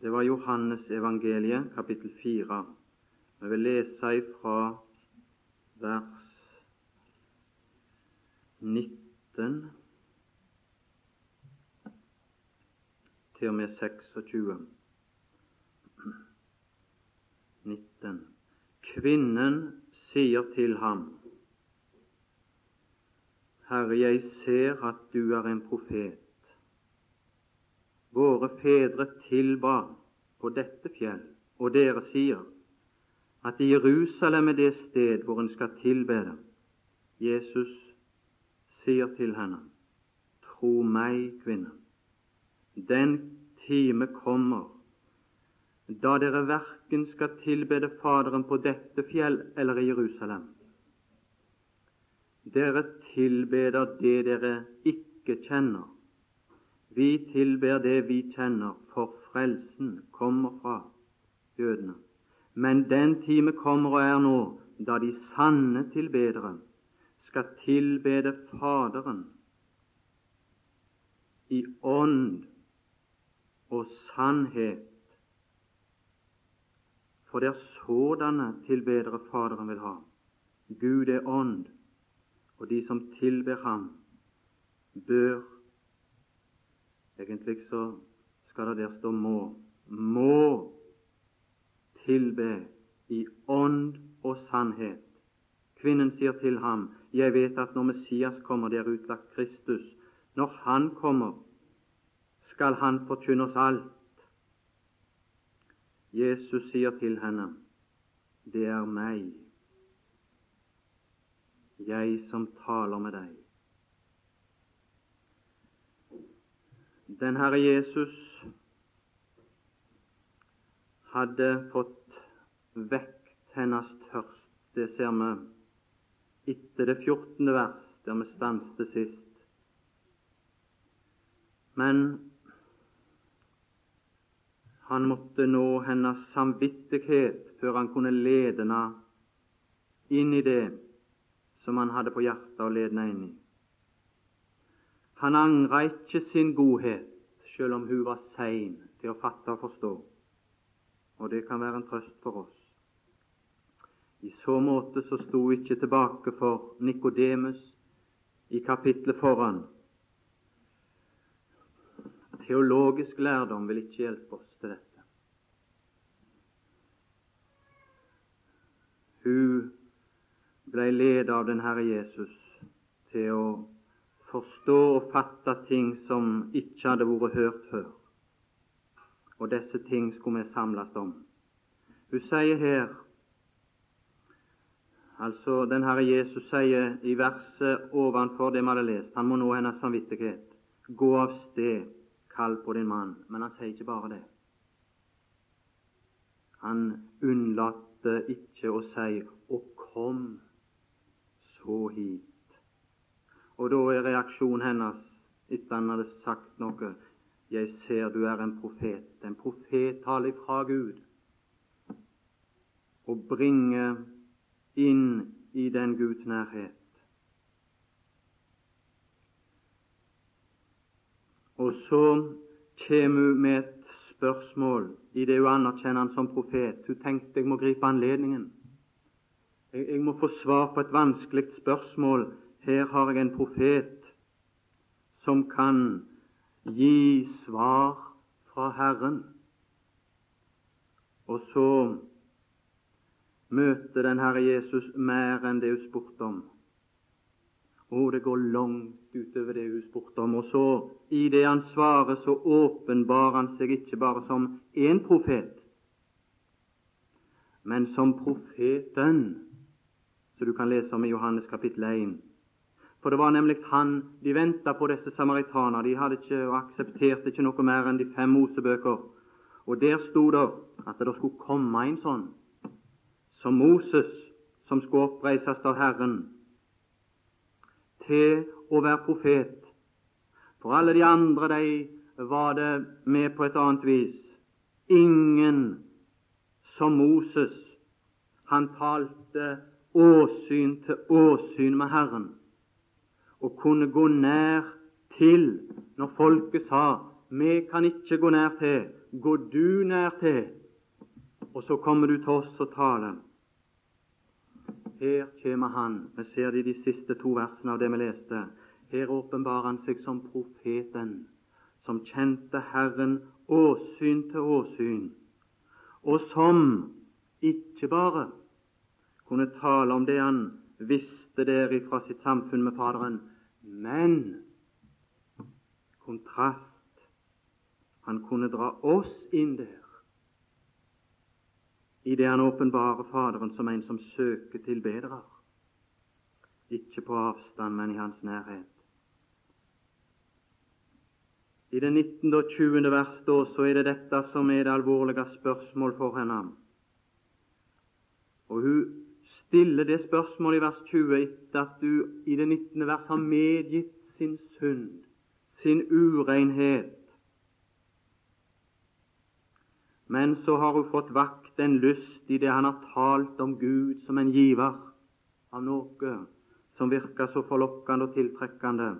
Det var Johannes evangeliet, kapittel 4. Jeg vil lese fra vers 19 til og med 26. 19. Kvinnen sier til ham, Herre, jeg ser at du er en profet. Våre fedre tilba på dette fjell, og dere sier at i Jerusalem er det sted hvor en skal tilbede. Jesus sier til henne, Tro meg, kvinne, den time kommer da dere verken skal tilbede Faderen på dette fjell eller i Jerusalem. Dere tilbeder det dere ikke kjenner. Vi tilber det vi kjenner, for frelsen kommer fra jødene. Men den time kommer og er nå da de sanne tilbedere skal tilbede Faderen i ånd og sannhet. For det er sådanne tilbedere Faderen vil ha. Gud er ånd, og de som tilber Ham, bør Egentlig så skal det der stå må. Må tilbe i ånd og sannhet. Kvinnen sier til ham, Jeg vet at når Messias kommer, det er utlagt Kristus. Når Han kommer, skal Han forkynne oss alt. Jesus sier til henne, Det er meg, jeg som taler med deg. Den Herre Jesus hadde fått vekt hennes tørst. Det ser vi etter det 14. vers, der vi stanste sist. Men han måtte nå hennes samvittighet før han kunne lede henne inn i det som han hadde på hjertet å lede henne inn i. Han angra ikke sin godhet, selv om hun var sein til å fatte og forstå, og det kan være en trøst for oss. I så måte så sto ikke tilbake for Nikodemus i kapitlet foran. Teologisk lærdom vil ikke hjelpe oss til dette. Hun ble ledet av den Herre Jesus til å forstå og fatte ting som ikke hadde vært hørt før. Og disse ting skulle vi samles om. Hun sier her Altså, den Herre Jesus sier i verset ovenfor det vi hadde lest, han må nå hennes samvittighet. Gå av sted, kall på din mann. Men han sier ikke bare det. Han unnlater ikke å si 'og kom så hit'. Og da er reaksjonen hennes, etter han hadde sagt noe 'Jeg ser du er en profet'. En profet taler fra Gud og bringer inn i den Guds nærhet. Og så kommer hun med et spørsmål i det hun anerkjenner han som profet. Hun tenkte jeg må gripe anledningen. Jeg, jeg må få svar på et vanskelig spørsmål. Her har jeg en profet som kan gi svar fra Herren. Og så møter den Herre Jesus mer enn det hun spurte om. Og det går langt utover det hun spurte om. Og så, i det han svarer, så åpenbarer han seg ikke bare som én profet, men som profeten, som du kan lese om i Johannes kapittel 1. For det var nemlig han de venta på, disse samaritanerne. De hadde ikke og aksepterte ikke noe mer enn de fem Mosebøker. Og der sto det at det skulle komme en sånn som Moses, som skulle oppreises av Herren til å være profet. For alle de andre de var det med på et annet vis. Ingen som Moses. Han talte åsyn til åsyn med Herren og kunne gå nær til når folket sa vi kan ikke gå nær til. Gå du nær til, og så kommer du til oss og taler. Her kommer han. Vi ser det i de siste to versene av det vi leste. Her åpenbarer han seg som profeten, som kjente Herren åsyn til åsyn, og som ikke bare kunne tale om det han visste dere ifra sitt samfunn med Faderen, men kontrast han kunne dra oss inn der i det han åpenbarer Faderen som en som søker tilbedere, ikke på avstand, men i hans nærhet. I det 19. og 20. vers da, så er det dette som er det alvorlige spørsmål for henne. Og hun stiller det spørsmålet i vers 20 etter at du i det 19. vers har medgitt sin synd, sin urenhet. Men så har hun fått vakt en lyst i det han har talt om Gud som en giver av noe som virker så forlokkende og tiltrekkende.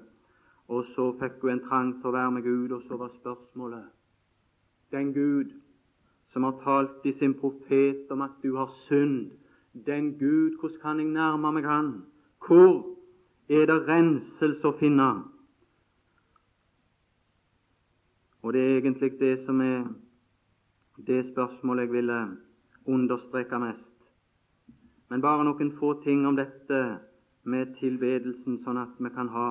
Og så fikk hun en trang til å være med Gud, og så var spørsmålet Den Gud som har talt i sin profet om at du har synd, den Gud, hvordan kan jeg nærme meg Han? Hvor er det renselse å finne? Og det er egentlig det som er det spørsmålet jeg ville understreke mest. Men bare noen få ting om dette med tilbedelsen, sånn at vi kan ha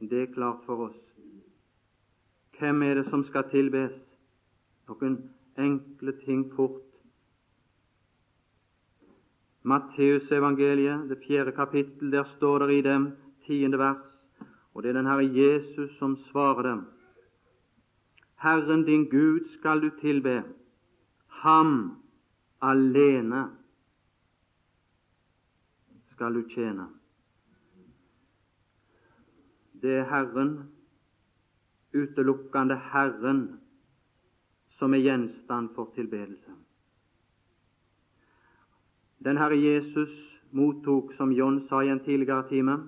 det klart for oss. Hvem er det som skal tilbes? Noen enkle ting fort. Matteusevangeliet, det fjerde kapittel, der står det i dem tiende vers, og det er den Herre Jesus som svarer dem. Herren din Gud skal du tilbe, ham alene skal du tjene. Det er Herren, utelukkende Herren, som er gjenstand for tilbedelse. Den Herre Jesus mottok, som John sa i en tidligere time,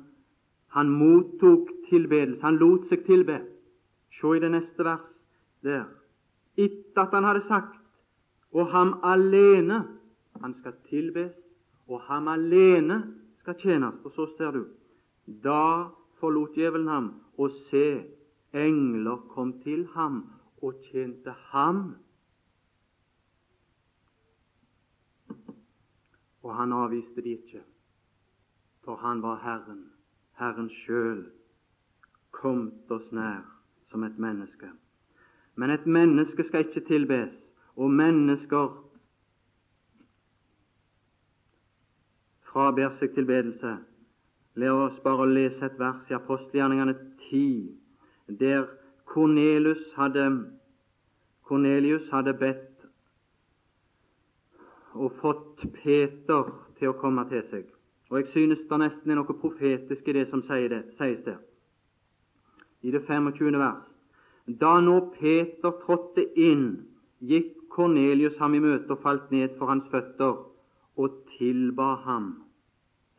han mottok tilbedelse. Han lot seg tilbe. Se i det neste vers der. Etter at han hadde sagt og ham alene han skal tilbes, og ham alene skal tjenes. Og så ser du da forlot djevelen ham, og se, engler kom til ham og tjente ham Og han avviste de ikke, for han var Herren, Herren sjøl, kommet oss nær som et menneske. Men et menneske skal ikke tilbes, og mennesker fraber seg tilbedelse. La oss bare lese et vers i apostelgjerningene 10, der Cornelius hadde, Cornelius hadde bedt og fått Peter til å komme til seg. Og Jeg synes det nesten er noe profetisk i det som sies der. I det 25. vers. Da nå Peter trådte inn, gikk Kornelius ham i møte og falt ned for hans føtter og tilba ham,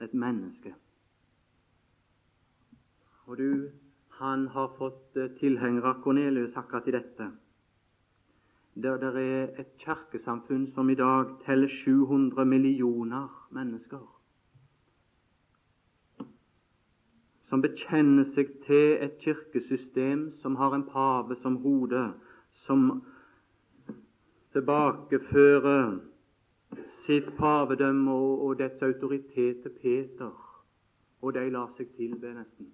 et menneske. Og du, han har fått tilhengere av Kornelius, akkurat i dette der det er et kirkesamfunn som i dag teller 700 millioner mennesker, som bekjenner seg til et kirkesystem som har en pave som hode, som tilbakefører sitt pavedømme og, dets autoritet til Peter, og de lar seg tilbe, nesten.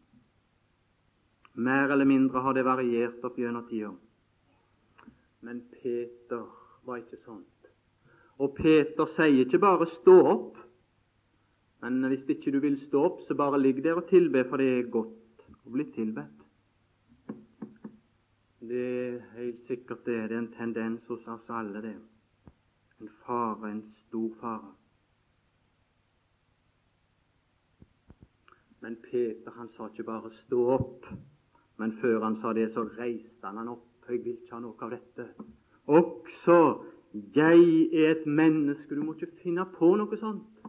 Mer eller mindre har det variert opp gjennom tida. Men Peter var ikke sånt. Og Peter sier ikke bare 'stå opp', men hvis ikke du vil stå opp, så bare ligg der og tilbe, for det er godt å bli tilbedt. Det er helt sikkert det. Det er en tendens hos oss alle, det. En fare, en stor fare. Men Peter han sa ikke bare 'stå opp', men før han sa det, så reiste han han opp jeg vil ikke ha noe av dette. Også jeg er et menneske. Du må ikke finne på noe sånt.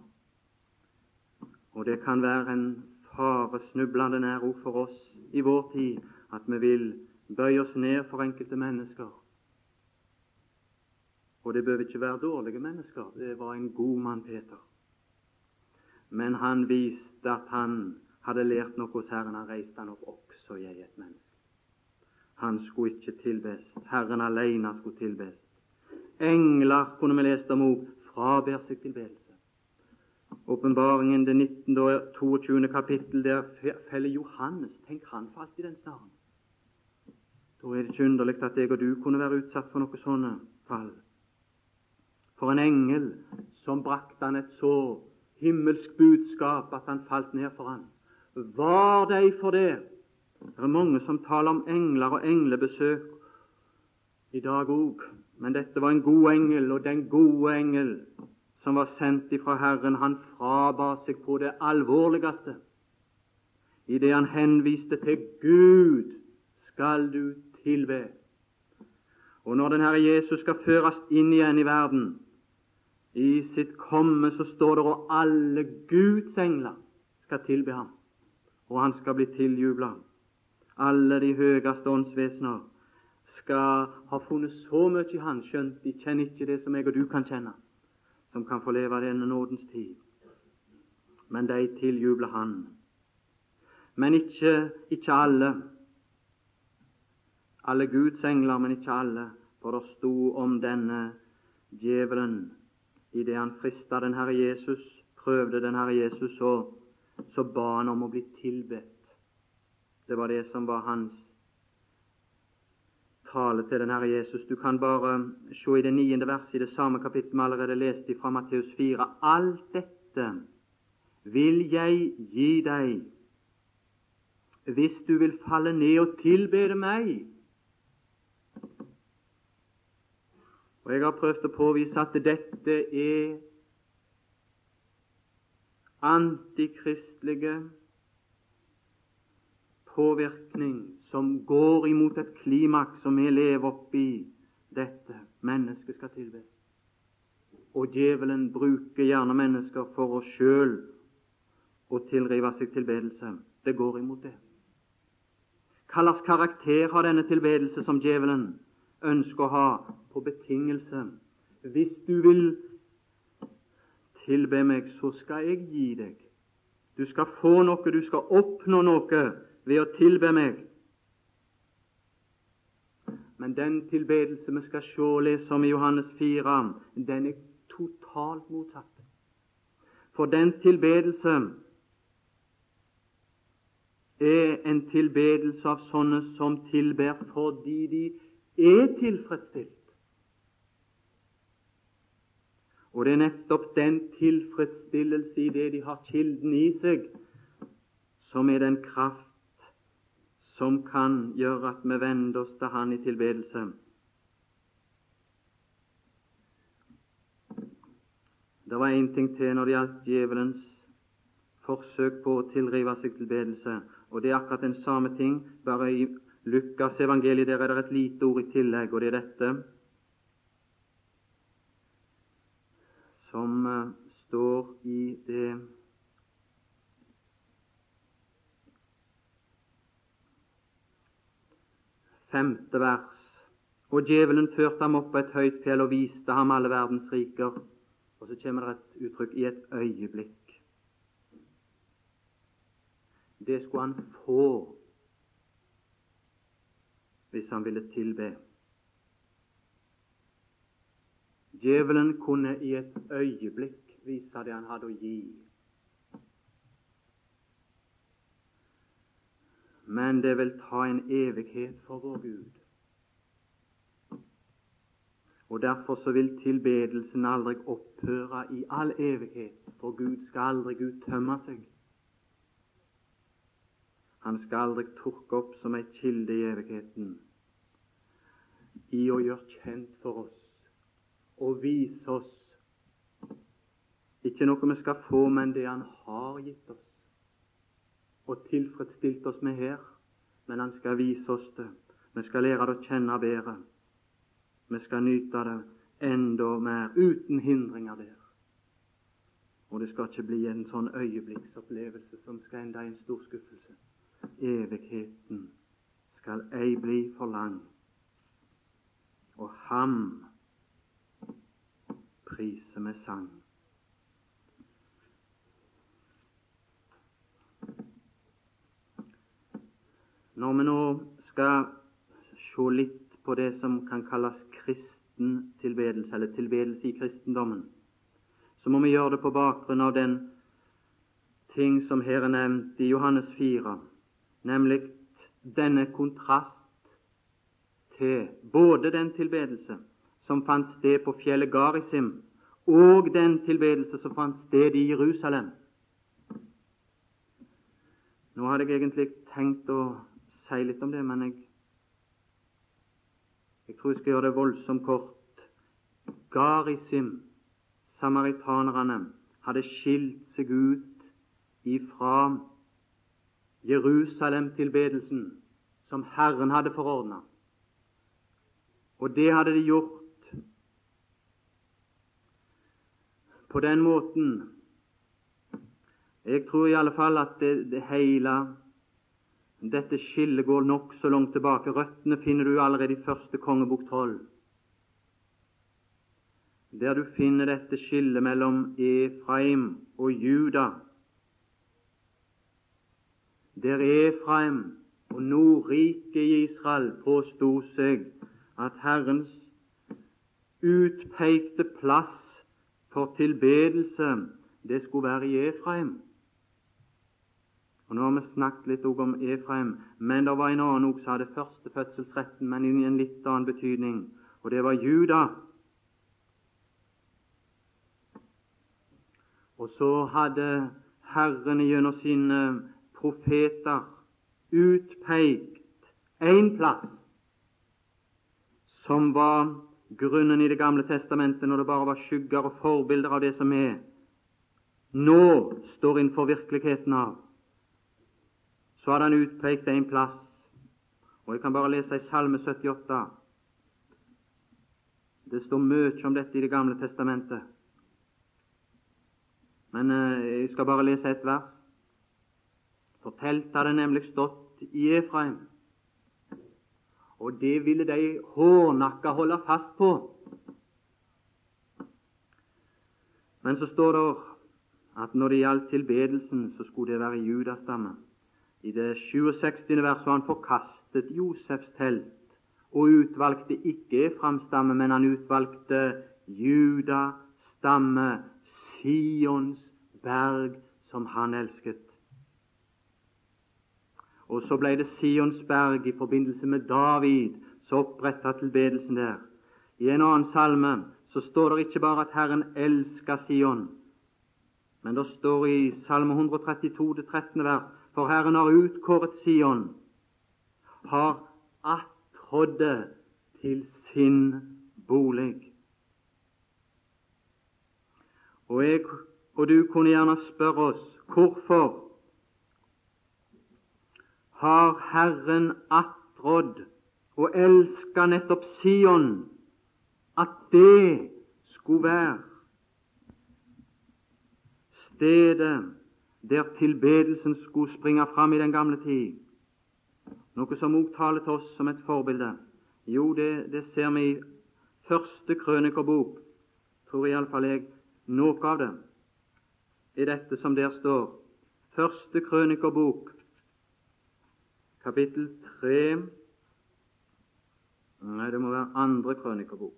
Og det kan være en faresnublende nær ord for oss i vår tid at vi vil bøye oss ned for enkelte mennesker. Og det bør ikke være dårlige mennesker. Det var en god mann, Peter. Men han viste at han hadde lært noe hos Herren. Han reiste han opp også jeg et menneske. Han skulle ikke tilbes. Herren alene skulle tilbes. Engler, kunne vi lest om òg fraber seg tilbedelse. Åpenbaringen, det 19. og 22. kapittel, der feller Johannes. Tenk, han falt i den snaren. Da er det ikke underlig at jeg og du kunne være utsatt for noe sånne fall. For en engel som brakte han et så himmelsk budskap at han falt ned for han. Var deg for det. Det er mange som taler om engler og englebesøk i dag òg, men dette var en god engel, og den gode engel som var sendt ifra Herren, han fraba seg på det alvorligste. I det han henviste til Gud skal du tilbe. Og når den Herre Jesus skal føres inn igjen i verden, i sitt komme, så står det og alle Guds engler skal tilbe ham, og han skal bli tiljubla. Alle de høyeste åndsvesener skal ha funnet så mye i Han, skjønt de kjenner ikke det som jeg og du kan kjenne, som kan få leve denne nådens tid. Men de tiljubler Han. Men ikke, ikke alle. Alle Guds engler, men ikke alle. For det sto om denne djevelen idet han frista den Herre Jesus, prøvde den Herre Jesus, så, så ba han om å bli tilbedt. Det var det som var hans tale til den Herre Jesus. Du kan bare se i det niende verset i det samme kapittelet vi allerede leste fra Matteus 4. Alt dette vil jeg gi deg hvis du vil falle ned og tilbede meg. Og Jeg har prøvd å påvise at dette er antikristelige påvirkning som går imot et klimaks som vi lever oppi dette. Mennesket skal tilbes. Og djevelen bruker gjerne mennesker for oss sjøl å tilrive seg tilbedelse. Det går imot det. Hva slags karakter har denne tilbedelse som djevelen ønsker å ha på betingelse. Hvis du vil tilbe meg, så skal jeg gi deg. Du skal få noe, du skal oppnå noe ved å tilbe meg. Men den tilbedelse vi skal se og lese om i Johannes 4, den er totalt motsatt. For den tilbedelse er en tilbedelse av sånne som tilber fordi de er tilfredsstilt. Og det er nettopp den tilfredsstillelse i det de har kilden i seg, som er den kraft som kan gjøre at vi vender oss til Han i tilbedelse. Det var én ting til når det gjaldt djevelens forsøk på å tilrive seg tilbedelse, og det er akkurat den samme ting, bare i Lukas evangeliet der er det et lite ord i tillegg, og det er dette som uh, står i det femte vers. Og djevelen førte ham opp på et høyt fjell og viste ham alle verdens riker. Og så kommer det et uttrykk 'i et øyeblikk'. Det skulle han få hvis han ville tilbe. Djevelen kunne i et øyeblikk vise det han hadde å gi. Men det vil ta en evighet for vår Gud. Og Derfor så vil tilbedelsen aldri opphøre i all evighet, for Gud skal aldri uttømme seg. Han skal aldri turke opp som ei kilde i evigheten i å gjøre kjent for oss og vise oss ikke noe vi skal få, men det Han har gitt oss og tilfredsstilt oss med her. Men Han skal vise oss det. Vi skal lære det å kjenne bedre. Vi skal nyte det enda mer, uten hindringer der. Og det skal ikke bli en sånn øyeblikksopplevelse som skal ende i en stor skuffelse. Evigheten skal ei bli for lang, og ham priser med sang. Når vi nå skal se litt på det som kan kalles kristen tilbedelse, eller tilbedelse i kristendommen, så må vi gjøre det på bakgrunn av den ting som her er nevnt i Johannes 4, nemlig denne kontrast til både den tilbedelse som fant sted på fjellet Garisim, og den tilbedelse som fant sted i Jerusalem. Nå hadde jeg egentlig tenkt å si litt om det, men jeg, jeg tror jeg skal gjøre det voldsomt kort. Garisim, samaritanerne, hadde skilt seg ut ifra Jerusalem-tilbedelsen som Herren hadde forordna. Og det hadde de gjort på den måten Jeg tror i alle fall at det, det hele dette skillet går nokså langt tilbake. Røttene finner du allerede i første kongebok tolv, der du finner dette skillet mellom Efraim og Juda. Der Efraim og Nordriket i Israel påsto seg at Herrens utpekte plass for tilbedelse, det skulle være i Efraim. Og Nå har vi snakket litt om Efraim, men det var en annen også som hadde førstefødselsretten, men i en litt annen betydning, og det var Juda. Og så hadde Herren gjennom sine profeter utpekt én plass som var grunnen i Det gamle testamentet, når det bare var skygger og forbilder av det som er, nå står innenfor virkeligheten av. Så hadde han utpekt en plass, og jeg kan bare lese i Salme 78. Det står mye om dette i Det gamle testamentet, men eh, jeg skal bare lese et vers. For teltet hadde nemlig stått i Efraim, og det ville de hårnakka holde fast på. Men så står det at når det gjaldt tilbedelsen, så skulle det være Judastamme. I det 67. verset han forkastet Josefs telt og utvalgte ikke Efram-stamme, men han utvalgte Juda stamme, Sions berg, som han elsket. Og så ble det Sionsberg i forbindelse med David, så oppretta tilbedelsen der. I en annen salme så står det ikke bare at Herren elsker Sion, men det står i Salme 132, det 13. vers, for Herren har utkåret Sion, har attrådde til sin bolig. Og, jeg, og du kunne gjerne spørre oss hvorfor har Herren attrådd og elska nettopp Sion, at det skulle være stedet der tilbedelsen skulle springe fram i den gamle tid, noe som også taler til oss som et forbilde. Jo, det, det ser vi i første krønikerbok, tror iallfall jeg, noe av det i dette som der står. Første krønikerbok, kapittel 3 Nei, det må være andre krønikerbok.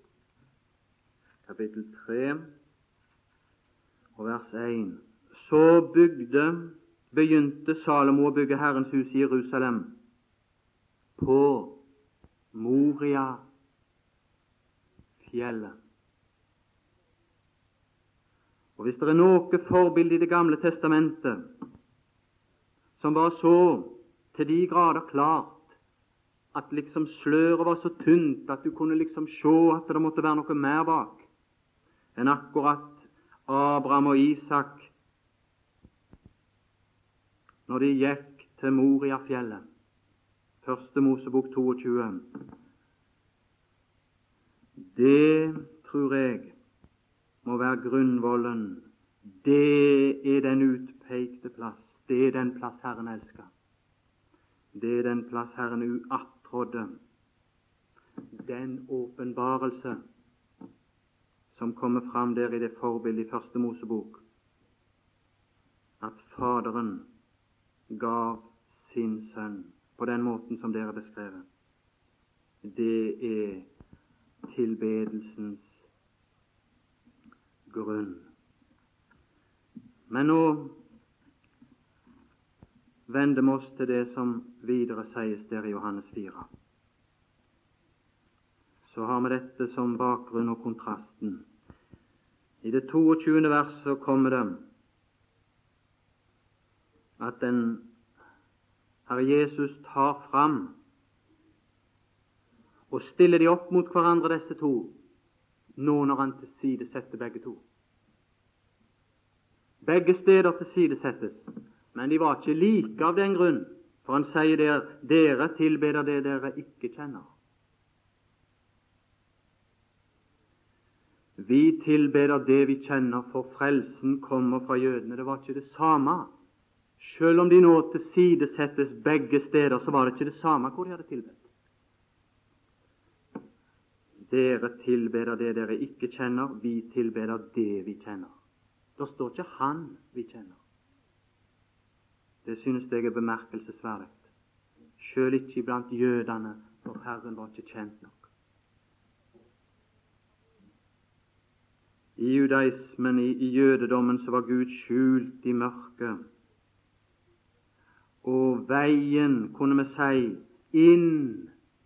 Kapittel 3 og vers 1. Så bygde, begynte Salomo å bygge Herrens hus i Jerusalem på Moria-fjellet. Og Hvis det er noe forbilde i Det gamle testamentet som var så til de grader klart at liksom sløret var så tynt at du kunne liksom se at det måtte være noe mer bak enn akkurat Abraham og Isak når de gikk til Moriafjellet. Første Mosebok 22. Det tror jeg må være grunnvollen. Det er den utpekte plass. Det er den plass Herren elsker. det er den plass Herren uattrådde den åpenbarelse som kommer fram der i det forbildet i Første Mosebok, at Faderen gav sin sønn på den måten som dere beskrevet. Det er tilbedelsens grunn. Men nå vender vi oss til det som videre sies der i Johannes 4. Så har vi dette som bakgrunn og kontrasten. I det 22. verset kommer det at den Herre Jesus tar fram og stiller de opp mot hverandre, disse to, nå når han tilsidesetter begge to. Begge steder tilsidesettes, men de var ikke like av den grunn, for han sier der dere tilbeder det dere ikke kjenner. Vi tilbeder det vi kjenner, for frelsen kommer fra jødene. Det var ikke det samme. Selv om de nå tilsidesettes begge steder, så var det ikke det samme hvor de hadde tilbedt. Dere tilbeder det dere ikke kjenner, vi tilbeder det vi kjenner. Da står ikke Han vi kjenner. Det synes jeg er bemerkelsesverdig. Sjøl ikke blant jødene, for Herren var ikke kjent nok. I judaismen, i jødedommen, så var Gud skjult i mørket. Og veien, kunne vi si, inn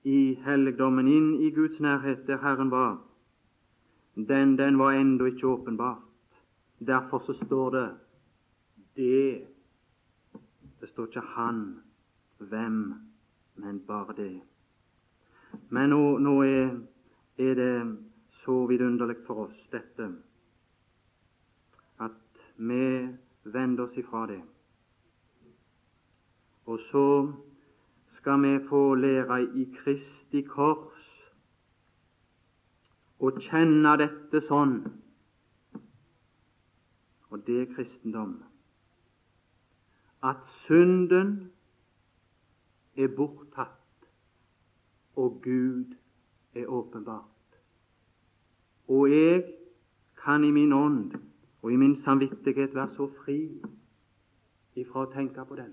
i helligdommen, inn i Guds nærhet, der Herren var, den, den var ennå ikke åpenbart. Derfor så står det det. Det står ikke han, hvem, men bare det. Men nå, nå er, er det så vidunderlig for oss, dette, at vi vender oss ifra det. Og så skal vi få lære i Kristi kors å kjenne dette sånn, og det er kristendom, at synden er borttatt, og Gud er åpenbart. Og jeg kan i min ånd og i min samvittighet være så fri ifra å tenke på den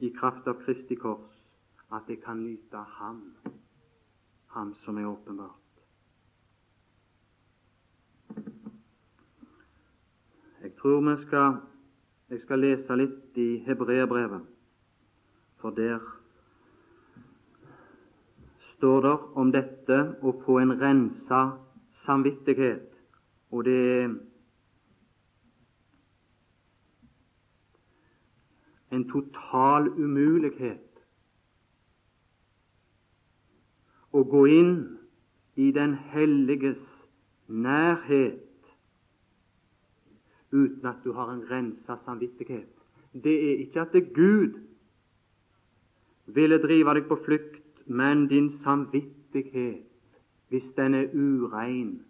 i kraft av Kristi kors at jeg kan nyte Ham, Ham som er åpenbart. Jeg tror vi skal, jeg skal lese litt i Hebreerbrevet, for der står det om dette å få en rensa samvittighet, og det er en total umulighet å gå inn i Den helliges nærhet uten at du har en rensa samvittighet. Det er ikke at Gud ville drive deg på flukt men din samvittighet, hvis den er urein,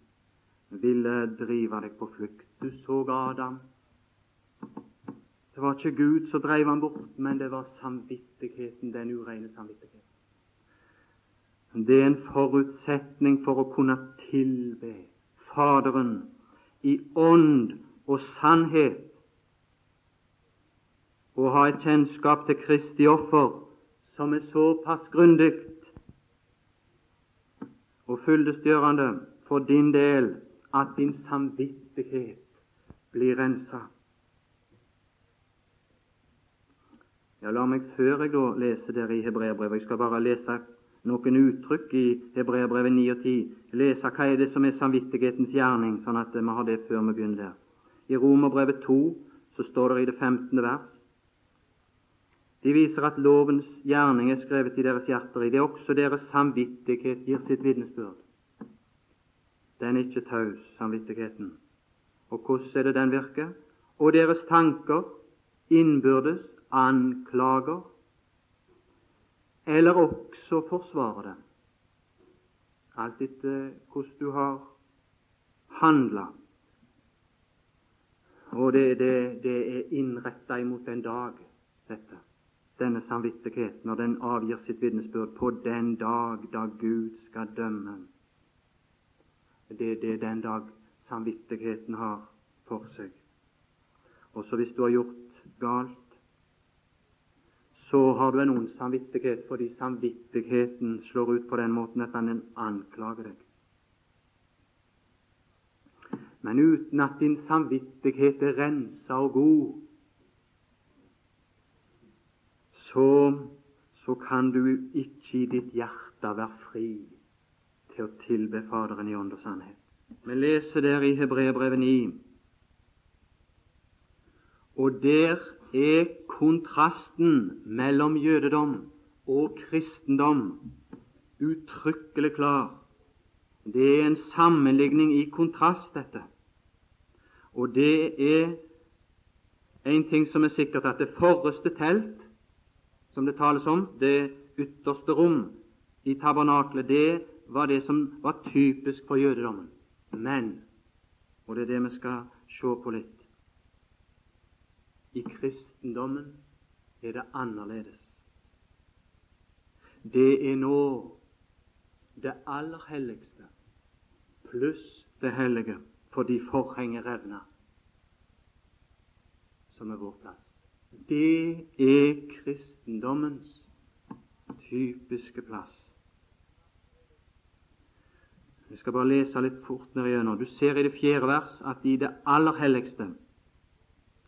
ville drive deg på flukt. Du så Adam. Det var ikke Gud som drev ham bort, men det var samvittigheten, den ureine samvittigheten. Det er en forutsetning for å kunne tilbe Faderen i ånd og sannhet og ha et kjennskap til Kristi offer som er såpass grundig og fyldestgjørende for din del at din samvittighet blir rensa. Ja, La meg før jeg da leser dere i Hebreabrevet Jeg skal bare lese noen uttrykk i Hebreabrevet 9 og 10. Lese hva er det som er samvittighetens gjerning, sånn at vi har det før vi begynner der. I Romerbrevet 2 så står det i det 15. vers de viser at lovens gjerning er skrevet i deres hjerter. I det også deres samvittighet gir sitt vitnesbyrd. Den er ikke taus, samvittigheten. Og hvordan er det den virker? Og deres tanker innbyrdes anklager, eller også forsvarer dem. Alt etter hvordan du har handla. Og det, det, det er innretta imot en dag dette, denne samvittighet, når den avgir sitt vitnesbyrd på den dag da Gud skal dømme. Det er den dag samvittigheten har for seg. Også hvis du har gjort galt, så har du en ond samvittighet fordi samvittigheten slår ut på den måten at den anklager deg. Men uten at din samvittighet er rensa og god, så, så kan du ikke i ditt hjerte være fri til å tilbe Faderen i ånd og sannhet. Vi leser der i Hebreerbrevet 9, og der er kontrasten mellom jødedom og kristendom uttrykkelig klar. Det er en sammenligning i kontrast, dette. Og det er en ting som er sikkert, at det forreste telt som det tales om, det ytterste rom i tabernaklet, det var det som var typisk for jødedommen. Men, og det er det vi skal se på litt i kristendommen er det annerledes. Det er nå det aller helligste pluss det hellige fordi forhenget revner, som er vår plass. Det er kristendommens typiske plass. Jeg skal bare lese litt fort ned igjennom. Du ser i det fjerde vers at i det aller helligste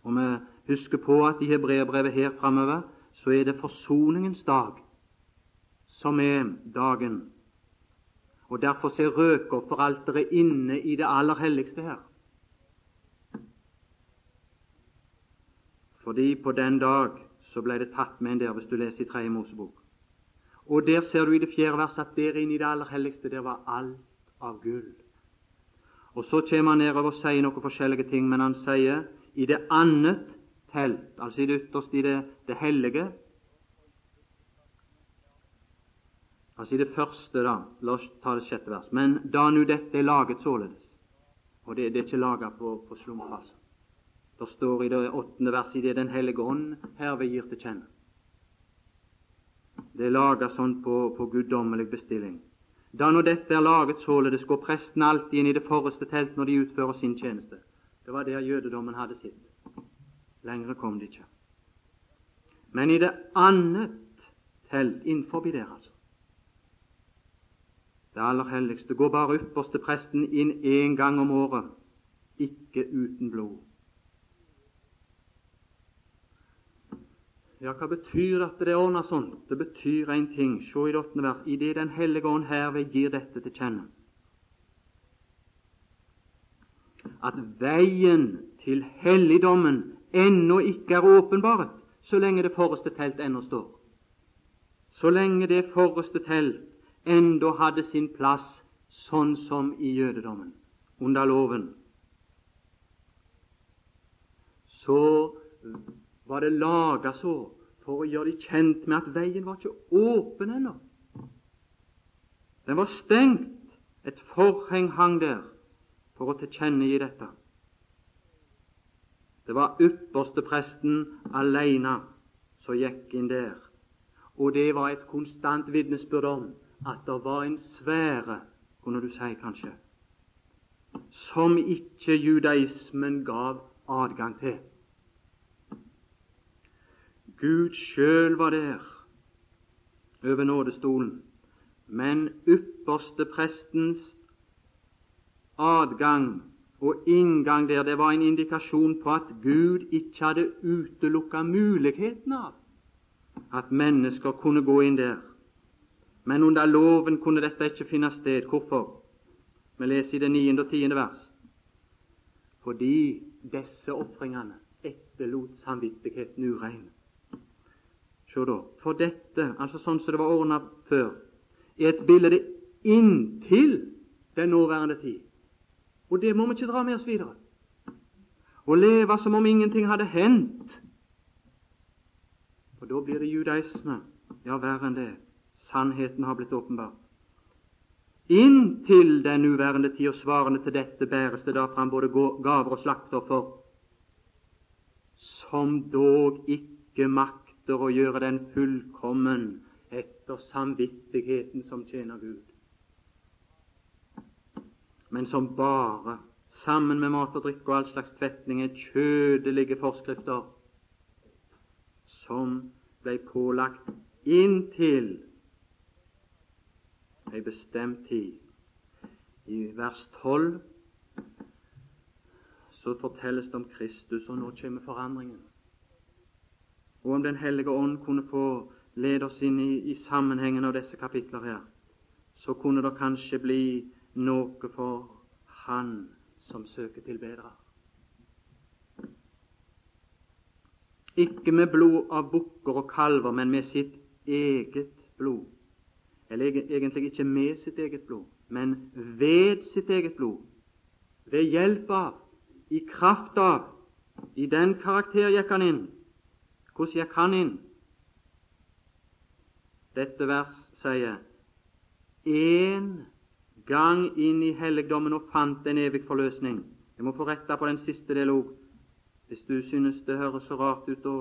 Og vi husker på at i hebreerbrevet her framover så er det forsoningens dag som er dagen. Og Derfor ser røkofferalteret inne i det aller helligste her. Fordi på den dag så ble det tatt med en der, hvis du leser i Tredje Mosebok. Og der ser du i det fjerde verset at der inne i det aller helligste der var alt av gull. Og Så kommer han nedover og sier noen forskjellige ting, men han sier i det annet telt, altså i det ytterste, i det, det hellige Altså i det første, da. La oss ta det sjette vers. Men da nu dette er laget således Og det, det er ikke laget på, på slump, altså. Det står i det åttende verset i det Den hellige ånd herved gir til kjenne. Det er laget sånn på, på guddommelig bestilling. Da når dette er laget således, går presten alltid inn i det forreste telt når de utfører sin tjeneste. Det var der jødedommen hadde sitt. Lengre kom de ikke. Men i det annet telt innenfor der, altså Det aller helligste går bare ypperste presten inn én gang om året, ikke uten blod. Ja, hva betyr at det er ordna sånn? Det betyr én ting. Se i det åttende vers. Idet Den hellige ånd herved gir dette til kjenne. At veien til helligdommen ennå ikke er åpenbare, så lenge det forreste telt ennå står. Så lenge det forreste telt ennå hadde sin plass sånn som i jødedommen, under loven, så var det laga så for å gjøre de kjent med at veien var ikke åpen ennå. Den var stengt. Et forheng hang der for å tilkjennegi dette. Det var ypperstepresten alene som gikk inn der, og det var et konstant vitnesbyrd om at det var en sfære, kunne du si kanskje, som ikke judaismen gav adgang til. Gud sjøl var der over nådestolen, men ypperste prestens adgang og inngang der, det var en indikasjon på at Gud ikke hadde utelukka muligheten av at mennesker kunne gå inn der. Men under loven kunne dette ikke finne sted. Hvorfor? Vi leser i det niende og tiende vers. Fordi disse ofringene etterlot samvittigheten urein. Se da, for dette, altså sånn som det var ordna før, er et bilde inntil den nåværende tid. Og det må vi ikke dra med oss videre. Å leve som om ingenting hadde hendt. For da blir det judaisme. Ja, verre enn det. Sannheten har blitt åpenbart. Inntil den uværende tid og svarende til dette bæres det da fram både gaver og slaktoffer, som dog ikke makter å gjøre den fullkommen etter samvittigheten som tjener Gud, men som bare, sammen med mat og drikke og all slags tvetning, er kjødelige forskrifter som ble pålagt inntil ei bestemt tid. I vers 12 så fortelles det om Kristus, og nå kommer forandringen. Og om Den hellige ånd kunne få lede oss inn i, i sammenhengen av disse kapitler her, så kunne det kanskje bli noe for Han som søker tilbedere. Ikke med blod av bukker og kalver, men med sitt eget blod. Eller egentlig ikke med sitt eget blod, men ved sitt eget blod. Ved hjelp av i kraft av I den karakter gikk han inn. Hvordan gikk han inn? Dette vers sier én gang inn i helligdommen og fant en evig forløsning. Jeg må få retta på den siste del òg, hvis du synes det høres så rart ut å,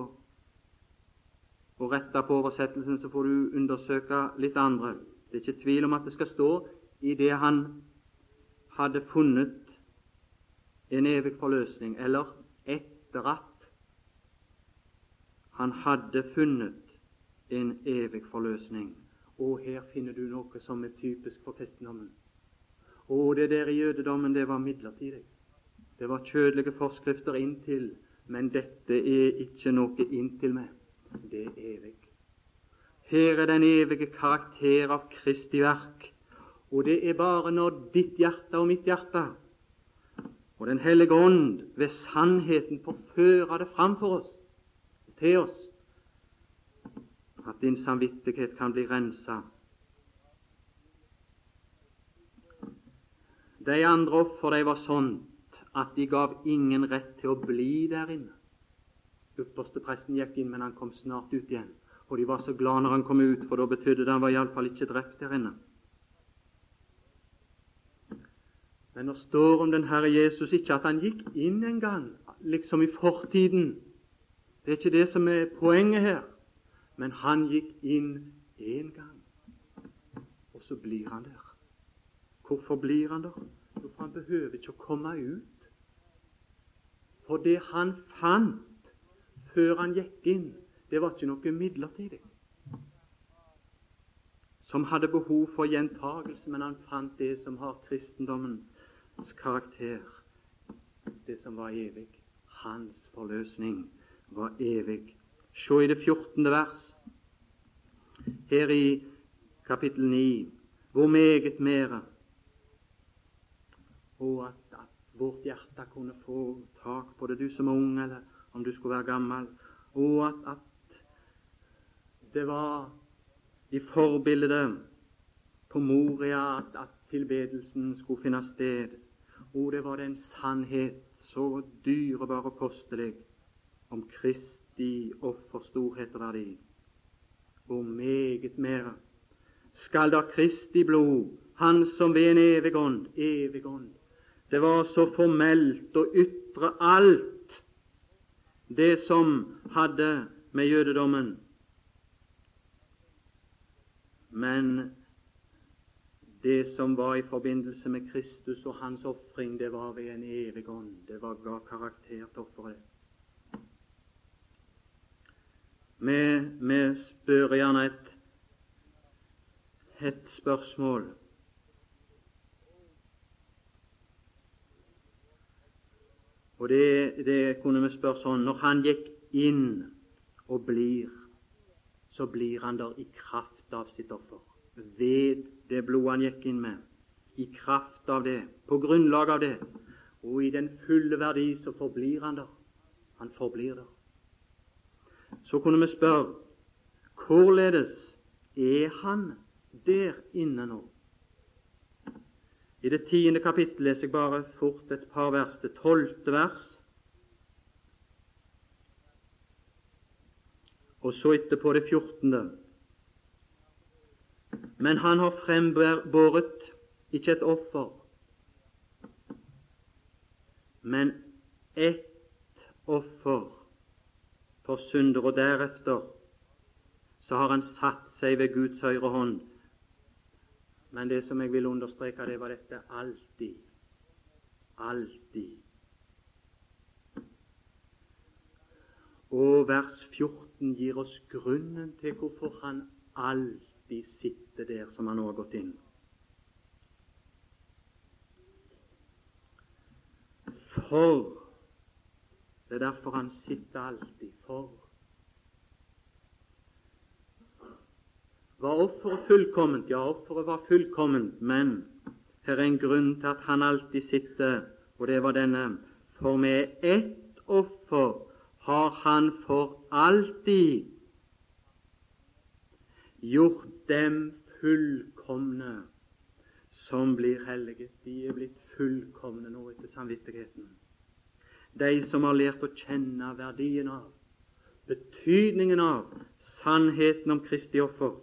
å rette på oversettelsen, så får du undersøke litt andre. Det er ikke tvil om at det skal stå i det han hadde funnet en evig forløsning, eller etter at han hadde funnet en evig forløsning. Og her finner du noe som er typisk for kristendommen. Og det der i jødedommen, det var midlertidig. Det var kjødelige forskrifter inntil, men dette er ikke noe inntil meg. Det er evig. Her er den evige karakter av Kristi verk, og det er bare når ditt hjerte og mitt hjerte og Den hellige ånd ved sannheten forfører det framfor oss, til oss, at din samvittighet kan bli rensa. De andre offer de var sånt at de gav ingen rett til å bli der inne. Ypperste presten gikk inn, men han kom snart ut igjen. Og de var så glad når han kom ut, for da betydde det han var iallfall ikke drept der inne. Men det står om den Herre Jesus ikke at han gikk inn en gang, liksom i fortiden. Det er ikke det som er poenget her. Men han gikk inn én gang, og så blir han der. Hvorfor blir han der? Jo, for han behøver ikke å komme ut. For det han fant før han gikk inn, det var ikke noe midlertidig som hadde behov for gjentagelse, men han fant det som har kristendommen hans karakter, det som var evig. Hans forløsning var evig. Se i det 14. vers, her i kapittel 9, hvor meget mere og at, at vårt hjerte kunne få tak på det, du som er ung, eller om du skulle være gammel, og at, at det var i forbildet på Moria at, at tilbedelsen skulle finne sted. Og det var den sannhet, så dyrebar og kostelig, om Kristi offerstorhet og verdi. Og meget mere skal da Kristi blod, Han som ved en evig ånd, evig ånd Det var så formelt å ytre alt det som hadde med jødedommen Men det som var i forbindelse med Kristus og hans ofring, det var ved en evig ånd. Det var ga karakter til offeret. Vi, vi spør gjerne et, et spørsmål. Og det, det kunne vi spørre sånn Når han gikk inn og blir, så blir han der i kraft av sitt offer ved det blodet han gikk inn med, i kraft av det, på grunnlag av det, og i den fulle verdi, så forblir han der. Han forblir der. Så kunne vi spørre hvorledes er han der inne nå? I det tiende kapittel leser jeg bare fort et par vers. Det tolvte vers. Og så etterpå det fjortende. Men han har frembåret ikke et offer, men ett offer for synder, og deretter så har han satt seg ved Guds høyre hånd. Men det som jeg vil understreke, det var dette alltid. Alltid. Og vers 14 gir oss grunnen til hvorfor han alltid sitter der som han nå har gått inn. For Det er derfor han sitter alltid. For Var offeret fullkomment? Ja, offeret var fullkomment, men her er en grunn til at han alltid sitter, og det var denne. For med ett offer har han for alltid gjort dem fullkomne som blir hellige. De er blitt fullkomne nå etter samvittigheten. De som har lært å kjenne verdien av, betydningen av, sannheten om Kristi offer.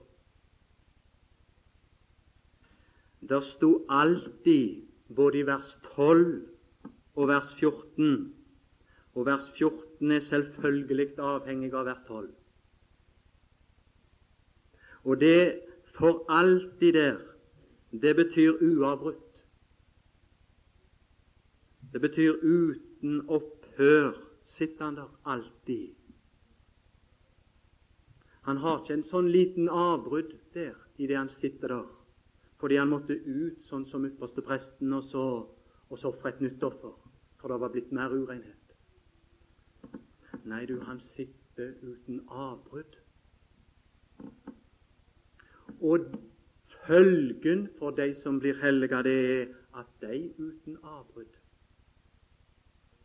Der sto alltid, både i vers 12 og vers 14 Og vers 14 er selvfølgelig avhengig av vers 12. Og det for alltid der, det betyr uavbrutt. Det betyr uten opphør. Sitter han der alltid? Han har ikke en sånn liten avbrudd der i det han sitter der, fordi han måtte ut sånn som ypperste presten og så, og så ofre et nytt offer, for det var blitt mer urenhet. Nei, du, han sitter uten avbrudd. Og følgen for de som blir hellige, det er at de uten avbrudd,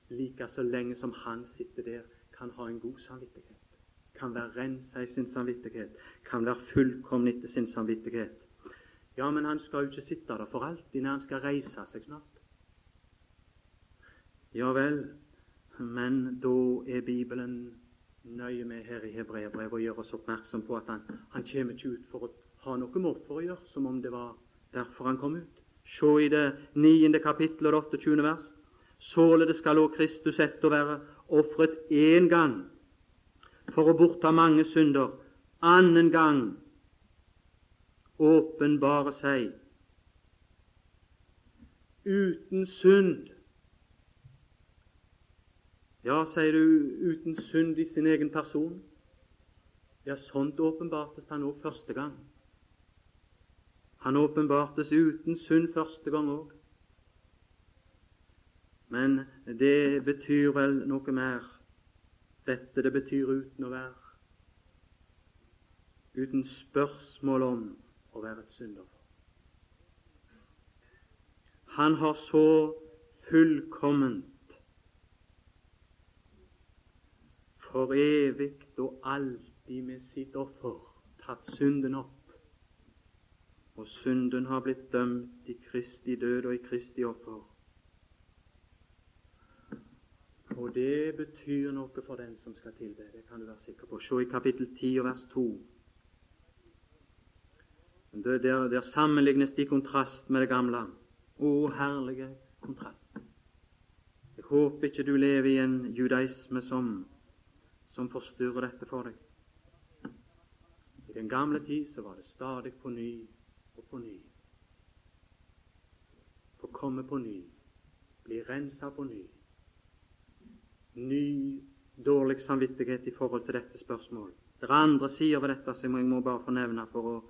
like så lenge som han sitter der, kan ha en god samvittighet, kan være rensa i sin samvittighet, kan være fullkommen etter sin samvittighet. Ja, men han skal jo ikke sitte der for alltid når han skal reise seg snart. Ja vel, men da er Bibelen nøye med her i Hebreabrevet og gjør oss oppmerksom på at han, han kommer ikke ut for å ha noe mål for å gjøre, som om det var derfor han kom ut. Se i det niende kapittel og det 28. vers. Således skal òg Kristus etter være ofret én gang for å bortta mange synder, annen gang åpenbare seg uten synd. Ja, sier du, uten synd i sin egen person? Ja, sånt åpenbartes han òg første gang. Han åpenbartes uten synd første gang òg. Men det betyr vel noe mer. Dette det betyr uten å være Uten spørsmål om å være et syndoffer. Han har så fullkomment for evig og alltid med sitt offer tatt synden opp og synden har blitt dømt i Kristi død og i Kristi offer. Og det betyr noe for den som skal tilbe. Det kan du være sikker på. Se i kapittel 10 og vers 2. Der, der, der sammenlignes de i kontrast med det gamle. Å, herlige kontrast. Jeg håper ikke du lever i en judaisme som, som forstyrrer dette for deg. I den gamle tid så var det stadig på ny og på ny. Få komme på ny, bli rensa på ny. Ny dårlig samvittighet i forhold til dette spørsmålet. Det er andre sider ved dette som jeg må bare få nevne for å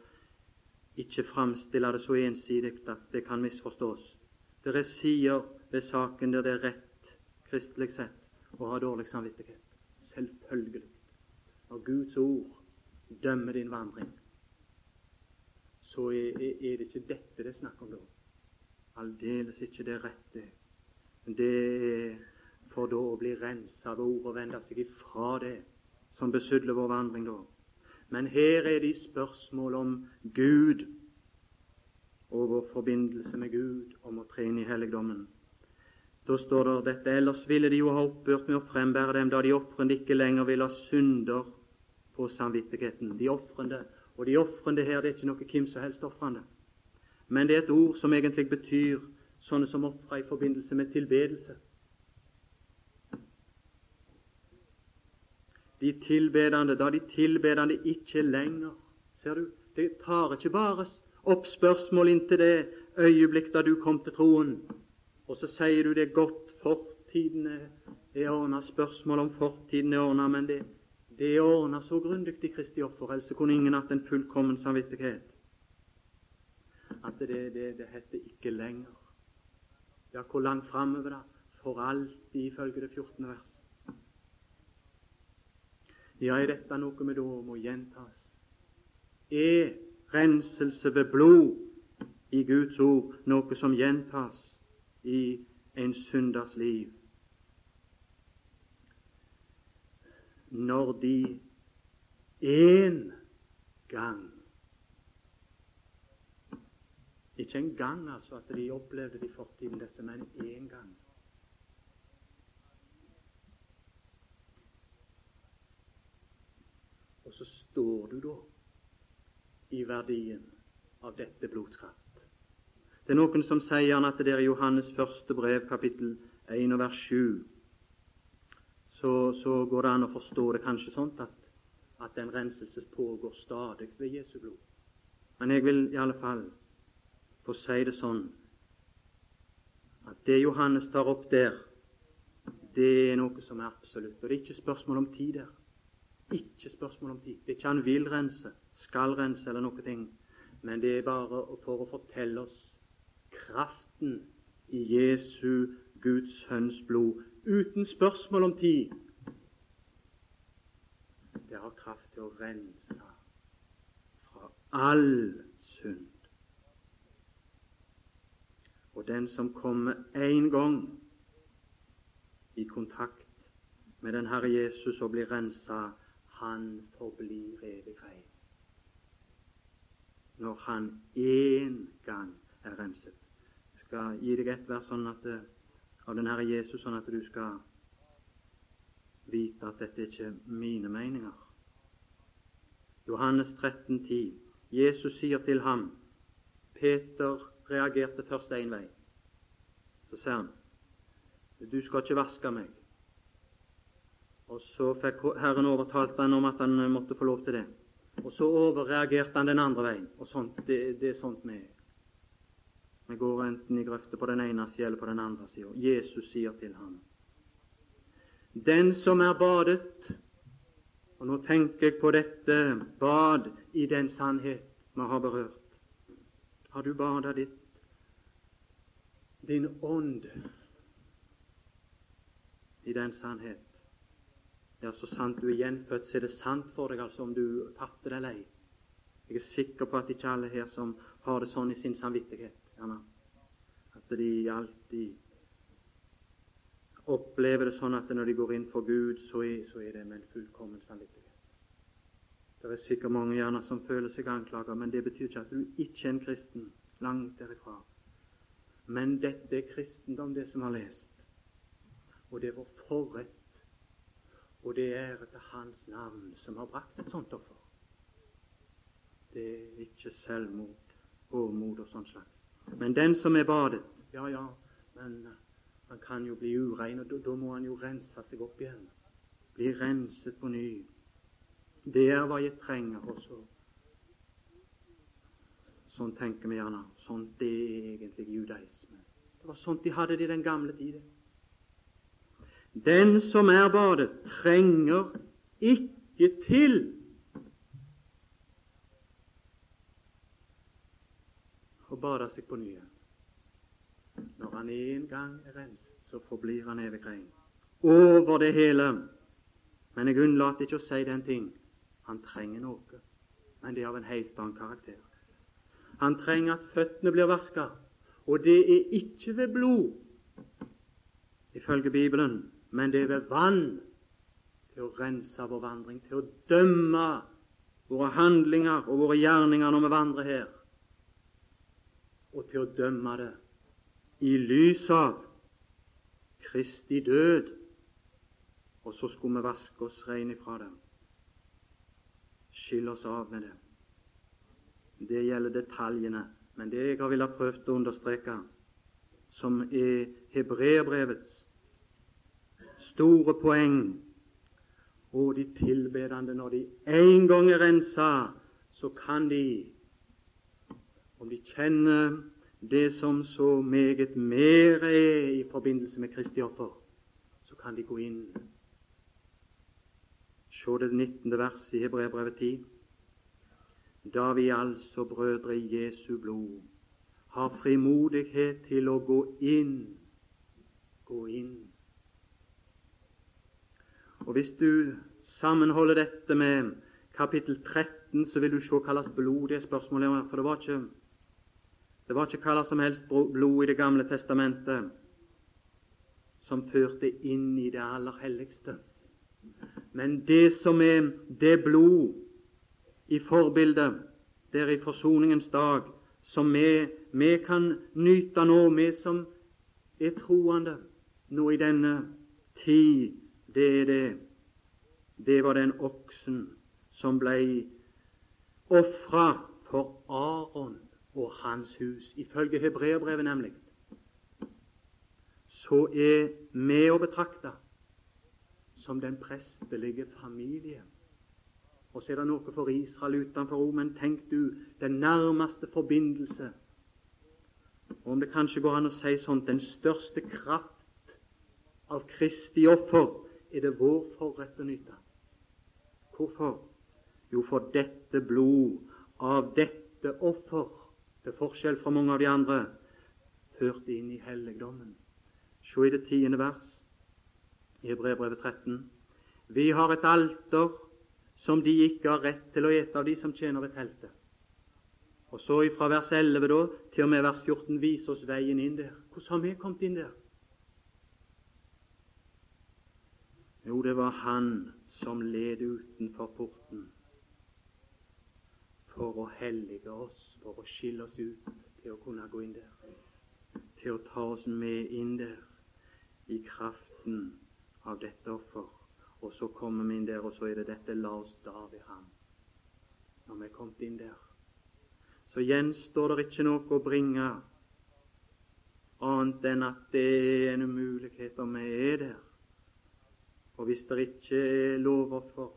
ikke framstille det så ensidig at det kan misforstås. Det er ved saken der det er rett, kristelig sett, å ha dårlig samvittighet. Selvfølgelig. Når Guds ord dømmer din vandring, så er, er, det ikke dette det er snakk om da. Aldeles ikke det rette. Det er for da å bli rensa av ord og vende seg ifra det som besudler vår vandring da. Men her er det i spørsmål om Gud og vår forbindelse med Gud om å tre inn i helligdommen. Da står det dette ellers ville de jo ha opphørt med å frembære dem da de ofrende ikke lenger ville ha synder på samvittigheten. De ofrende og de ofrende her det er ikke noe hvem som helst ofrende, men det er et ord som egentlig betyr sånne som ofra i forbindelse med tilbedelse. De tilbedende, da de tilbedende ikke lenger Ser du, det tar ikke bare opp spørsmål inntil det øyeblikk da du kom til troen, og så sier du det er godt, fortiden er ordna, spørsmål om fortiden er ordna, men det, det er ordna så grundig i Kristi offer, ellers kunne ingen hatt en fullkommen samvittighet. At det, det, det heter ikke lenger. Ja, hvor langt framover, da? For alltid, ifølge det 14. vers. Ja, er dette noe med da må gjentas? Er renselse ved blod i Guds ord noe som gjentas i en synders liv? Når de én gang Ikke en gang altså at de opplevde det i fortiden, disse, men én gang. Og så står du da i verdien av dette blodskraft. Det er noen som sier at det er i Johannes første brev, kapittel 1 og vers 7. Så, så går det an å forstå det kanskje sånn at, at den renselse pågår stadig ved Jesu blod. Men jeg vil i alle fall få si det sånn at det Johannes tar opp der, det er noe som er absolutt. Og det er ikke spørsmål om tid der. Ikke spørsmål om tid. Det er ikke han vil rense, skal rense eller noe ting. Men det er bare for å fortelle oss kraften i Jesu Guds Sønns blod, uten spørsmål om tid. Det har kraft til å rense fra all synd. Og den som kommer en gang i kontakt med den Herre Jesus og blir rensa, han forblir evig rein. Når han én gang er renset. Jeg skal gi deg et vers sånn at, av den Herre Jesus, sånn at du skal vite at dette ikke er mine meninger. Johannes 13, 10. Jesus sier til ham Peter reagerte først én vei. Så sier han, 'Du skal ikke vaske meg.' Og Så fikk Herren overtalt han om at han måtte få lov til det. Og så overreagerte han den andre veien. Og sånt, det, det er sånt vi Vi går enten i grøfter på den ene sida eller på den andre sida. Jesus sier til ham Den som er badet Og nå tenker jeg på dette bad i den sannhet vi har berørt. Har du bada ditt din ånd i den sannhet. Ja, så sant du er gjenfødt, så er det sant for deg altså om du tapte deg lei. Jeg er sikker på at ikke alle her som har det sånn i sin samvittighet, gjerne, at de alltid opplever det sånn at når de går inn for Gud, så er, så er det med en fullkommen samvittighet. Det er sikkert mange gjerne som føler seg anklaget, men det betyr ikke at du ikke er en kristen. Langt derifra. Men dette er kristendom, det som har lest. Og det er vår forrett, og det er etter Hans navn som har brakt et sånt offer. Det er ikke selvmord, håmod og sånn slags. Men den som er badet, ja, ja, men han kan jo bli urein, og da, må han jo rense seg opp igjen. Bli renset på ny. Det er hva jeg trenger også. Sånn tenker vi gjerne. Sånt er egentlig judaisme. Det var sånt de hadde det i den gamle tiden. Den som er badet, trenger ikke til å bade seg på nye. Når han en gang er renset, så forblir han evig rein. Over det hele. Men jeg unnlater ikke å si den ting han trenger noe, men det er av en helt annen karakter. Han trenger at føttene blir vasket, og det er ikke ved blod, ifølge Bibelen, men det er ved vann til å rense vår vandring, til å dømme våre handlinger og våre gjerninger når vi vandrer her, og til å dømme det i lys av Kristi død. Og så skulle vi vaske oss rein ifra dem skille oss av med det. Det gjelder detaljene, men det jeg har villet prøvd å understreke, som er hebreerbrevets store poeng, Og de tilbedende, når de en gang er rensa, så kan de, om de kjenner det som så meget mer er i forbindelse med Kristi offer, så kan de gå inn. Se det 19. verset i Hebreabrevet 10. Da vi altså, brødre i Jesu blod, har frimodighet til å gå inn, gå inn og Hvis du sammenholder dette med kapittel 13, så vil du se hva slags blod det spørsmålet om. For det var ikke det var ikke hva som helst blod i Det gamle testamentet som førte inn i det aller helligste. Men det som er det blod i forbildet der i forsoningens dag, som vi, vi kan nyte nå, vi som er troende nå i denne tid det er det. Det var den oksen som ble ofra for Aron og hans hus, ifølge hebreerbrevet nemlig. Så er vi å betrakte som den prestelige familie. Og så er det noe for Israel utenfor òg, men tenk du den nærmeste forbindelse. Og Om det kanskje går an å si sånn den største kraft av Kristi offer er det vår forrett å nyte. Hvorfor? Jo, for dette blod av dette offer, til forskjell fra mange av de andre, førte inn i helligdommen. Se i det tiende vers i Brevbrevet 13. Vi har et alter som de ikke har rett til å ete av, de som tjener et teltet. Og så fra vers 11 da, til og med vers 14 viser oss veien inn der. Hvordan har vi kommet inn der? Jo, det var han som led utenfor porten for å hellige oss, for å skille oss ut til å kunne gå inn der, til å ta oss med inn der i kraften av dette offer. Og så kommer vi inn der, og så er det dette 'la oss da ved ham'. Når vi er kommet inn der, så gjenstår det ikke noe å bringe annet enn at det er en umulighet om vi er der. Og hvis det ikke er lover for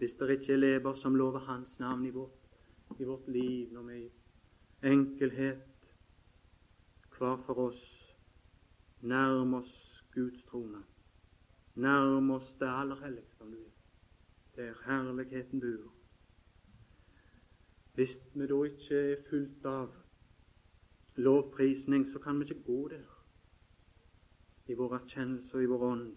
hvis det ikke er lever som lover Hans navn i vårt, i vårt liv, når vi i enkelhet hver for oss nærmer oss Guds trone, nærmer oss det aller helligste, om du vil, der herligheten bor. Hvis vi da ikke er fullt av lovprisning, så kan vi ikke gå der i vår erkjennelse og i vår ånd.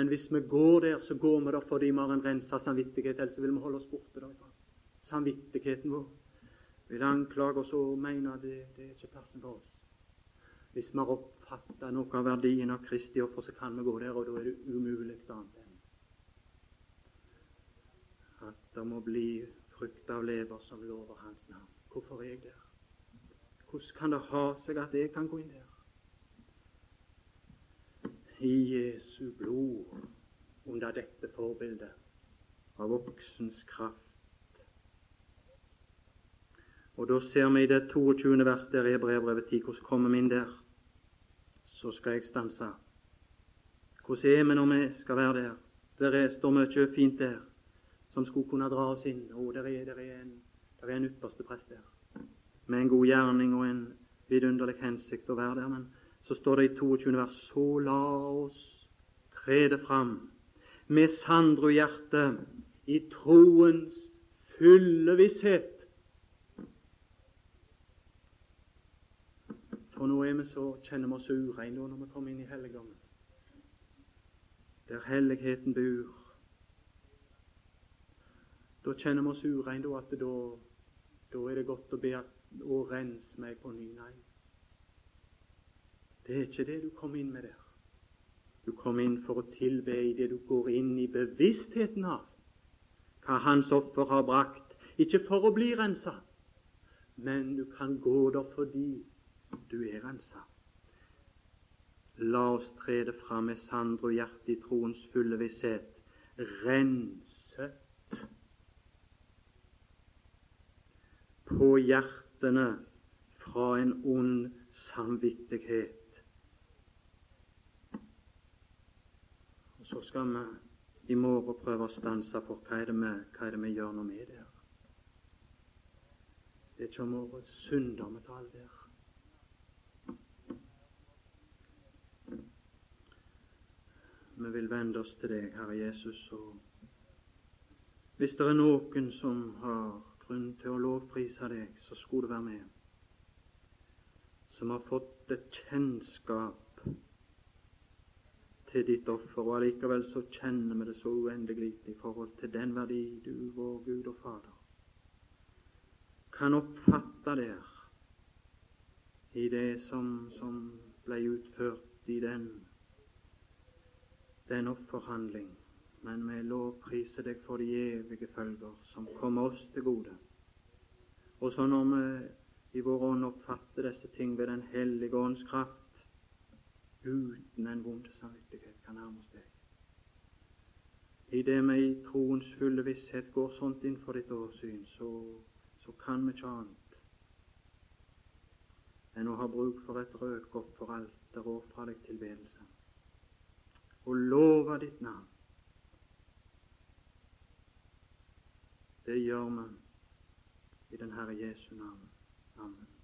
Men hvis vi går der, så går vi der fordi vi har en rensa samvittighet, ellers vil vi holde oss borte derfra. Samvittigheten vår vil anklage oss og mene at det, det er ikke plassen for oss. Hvis vi har oppfatta noe av verdien av Kristi offer, så kan vi gå der, og da er det umulig annet enn at det må bli frukt av lever som lover Hans navn. Hvorfor er jeg der? Hvordan kan det ha seg at jeg kan gå inn der? I Jesu blod under dette forbildet av voksens kraft. Og Da ser vi i det 22. vers der i brevbrevet 10 hvordan kommer vi inn der. Så skal jeg stanse. Hvordan er vi når vi skal være der? Der er, står mye fint der som skulle kunne dra oss inn. Og der er, der er der er en ypperste prest der med en god gjerning og en vidunderlig hensikt å være der. Men så står det i 22. vers Så la oss trede fram med sandro hjerte i troens fulle visshet. For nå er vi så, kjenner vi oss ureine når vi kommer inn i helligdommen, der helligheten bor. Da kjenner vi oss ureine, at da, da er det godt å be å rense meg på ny. Nei. Det er ikke det du kom inn med der. Du kom inn for å tilbe i det du går inn i bevisstheten av hva Hans offer har brakt. Ikke for å bli rensa, men du kan gå der fordi du er rensa. La oss trede fram med sandro hjerte i troens fulle visshet, renset på hjertene fra en ond samvittighet så skal vi i morgen prøve å stanse for hva er det vi, hva er det vi gjør noe med det? Det er ikke om våre synder vi taler der. Vi vil vende oss til deg, Herre Jesus, og hvis det er noen som har grunn til å lovprise deg, så skulle det være med, som har fått et kjennskap til ditt offer, og allikevel så kjenner vi det så uendelig lite i forhold til den verdi du, vår Gud og Fader, kan oppfatte der i det som, som ble utført i den, den offerhandling. Men vi lovpriser deg for de evige følger som kommer oss til gode. Og så når vi i vår ånd oppfatter disse ting ved Den hellige ånds kraft, uten en vond samvittighet kan nærme oss deg. I det vi i troens fulle visshet går sånt inn for ditt åsyn, så, så kan vi ikke annet enn å ha bruk for et røkofferalter og fra deg tilbedelse, og love ditt navn. Det gjør vi i den Herre Jesu navn. Amen.